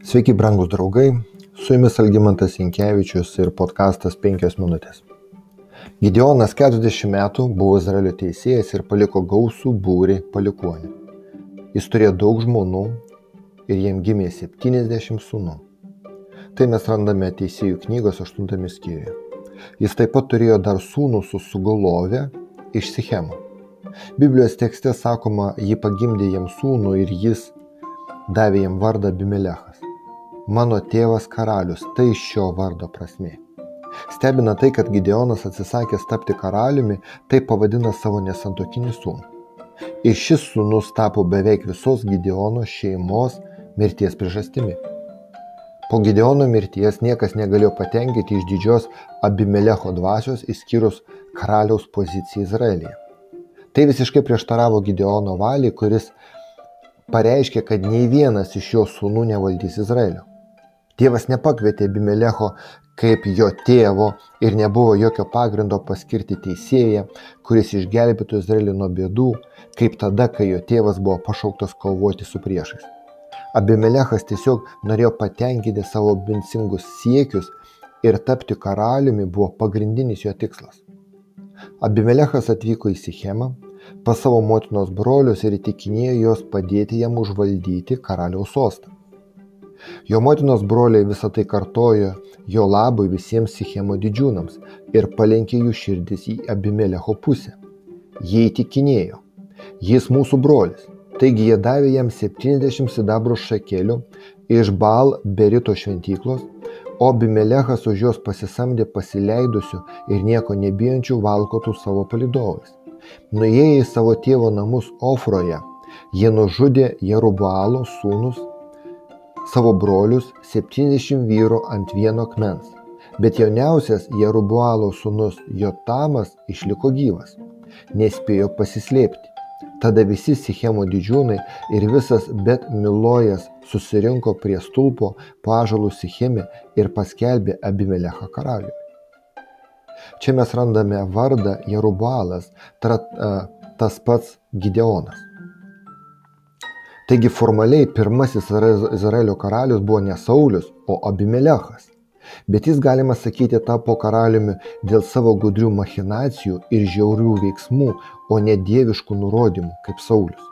Sveiki, brangūs draugai, su jumis Algymantas Inkevičius ir podkastas 5 minutės. Gideonas 40 metų buvo Izraelio teisėjas ir paliko gausų būrį palikonių. Jis turėjo daug žmonų ir jiem gimė 70 sūnų. Tai mes randame Teisėjų knygos 8 skyriuje. Jis taip pat turėjo dar sūnų su sugulovė iš Sichemo. Biblijos tekste sakoma, ji pagimdė jam sūnų ir jis davė jam vardą Bimelechas. Mano tėvas karalius, tai šio vardo prasme. Stebina tai, kad Gideonas atsisakęs tapti karaliumi, taip pavadina savo nesantokinį sūnų. Ir šis sūnus tapo beveik visos Gideono šeimos mirties priežastimi. Po Gideono mirties niekas negalėjo patenkinti iš didžios Abimelecho dvasios išskyrus karaliaus poziciją Izraelyje. Tai visiškai prieštaravo Gideono valiai, kuris pareiškė, kad nei vienas iš jo sūnų nevaldys Izraelio. Dievas nepakvietė Abimelecho kaip jo tėvo ir nebuvo jokio pagrindo paskirti teisėją, kuris išgelbėtų Izraelį nuo bėdų, kaip tada, kai jo tėvas buvo pašauktas kovoti su priešais. Abimelechas tiesiog norėjo patenkinti savo bensingus siekius ir tapti karaliumi buvo pagrindinis jo tikslas. Abimelechas atvyko į Sichemą, pas savo motinos brolius ir įtikinėjo juos padėti jam užvaldyti karaliaus sostą. Jo motinos broliai visą tai kartojo jo labui visiems Sichemo didžiūnams ir palenkė jų širdis į Abimelecho pusę. Jie įtikinėjo, jis mūsų brolis, taigi jie davė jam 70 sidabro šakelių iš Bal Berito šventyklos, o Abimelechas už juos pasisamdė pasileidusių ir nieko nebijančių valkotų savo palidovais. Nuėję į savo tėvo namus Ofroje, jie nužudė Jerubaalo sūnus, savo brolius, 70 vyrų ant vieno akmens. Bet jauniausias Jerubaalo sūnus Jotamas išliko gyvas, nespėjo pasislėpti. Tada visi Sichemo didžiūnai ir visas Bet Milojas susirinko prie stulpo pažalų Sicheme ir paskelbė Abimelechą karalių. Čia mes randame vardą Jerubalas, tas pats Gideonas. Taigi formaliai pirmasis Izraelio karalius buvo ne Saulis, o Abimelechas. Bet jis, galima sakyti, tapo karaliumi dėl savo gudrių machinacijų ir žiaurių veiksmų, o ne dieviškų nurodymų, kaip Saulis.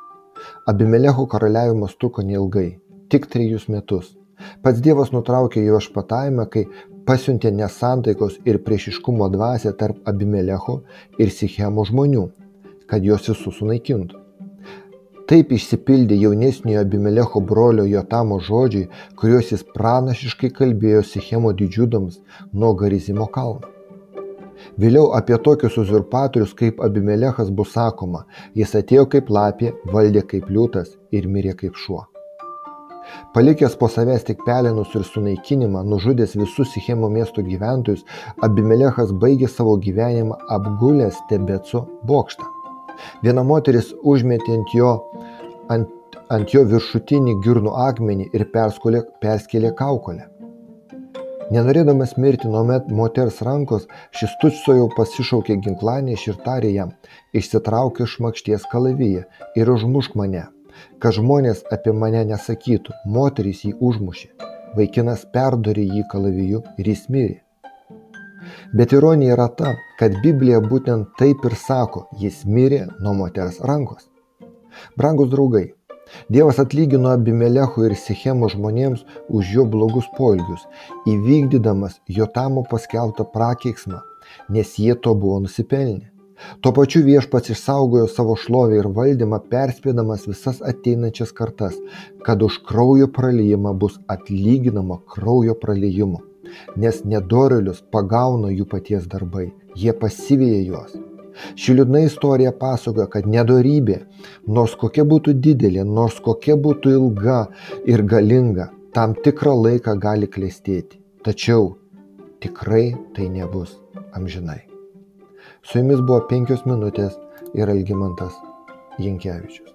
Abimelecho karaliavimas truko neilgai - tik trejus metus. Pats Dievas nutraukė jo išpatavimą, kai pasiuntė nesantaikos ir priešiškumo dvasią tarp Abimelecho ir Sichemo žmonių, kad juos visus sunaikintų. Taip išsipildė jaunesniojo Abimelecho brolio Jotamo žodžiai, kuriuos jis pranašiškai kalbėjo Sichemo didžiūdams nuo Garizimo kalno. Vėliau apie tokius uzurpatorius kaip Abimelechas bus sakoma, jis atėjo kaip lapė, valdė kaip liūtas ir mirė kaip šuo. Palikęs po savęs tik pelenus ir sunaikinimą, nužudęs visus Sichemo miesto gyventojus, Abimelechas baigė savo gyvenimą apgulęs Tebeco bokštą. Viena moteris užmetė ant jo, ant, ant jo viršutinį girnų akmenį ir perskulė, perskėlė kaukolę. Nenorėdamas mirti nuo met moters rankos, šis tučsojau pasišaukė ginklanį ir tarė jam, išsitrauk iš makšties kalavyje ir užmušk mane kad žmonės apie mane nesakytų, moterys jį užmušė, vaikinas perdorė jį kalaviju ir jis mirė. Bet ironija yra ta, kad Biblija būtent taip ir sako, jis mirė nuo moters rankos. Brangus draugai, Dievas atlygino Abimelechui ir Sichemo žmonėms už jo blogus poelgius, įvykdydamas Jotamo paskelbtą prakeiksmą, nes jie to buvo nusipelnę. Tuo pačiu viešpats išsaugojo savo šlovę ir valdymą, perspėdamas visas ateinančias kartas, kad už kraujo pralyjimą bus atlyginama kraujo pralyjimu, nes nedorelius pagauna jų paties darbai, jie pasivėja juos. Ši liūdna istorija pasakoja, kad nedorybė, nors kokia būtų didelė, nors kokia būtų ilga ir galinga, tam tikrą laiką gali klėstėti. Tačiau tikrai tai nebus amžinai. Su jumis buvo penkios minutės ir Algymantas Jankievičius.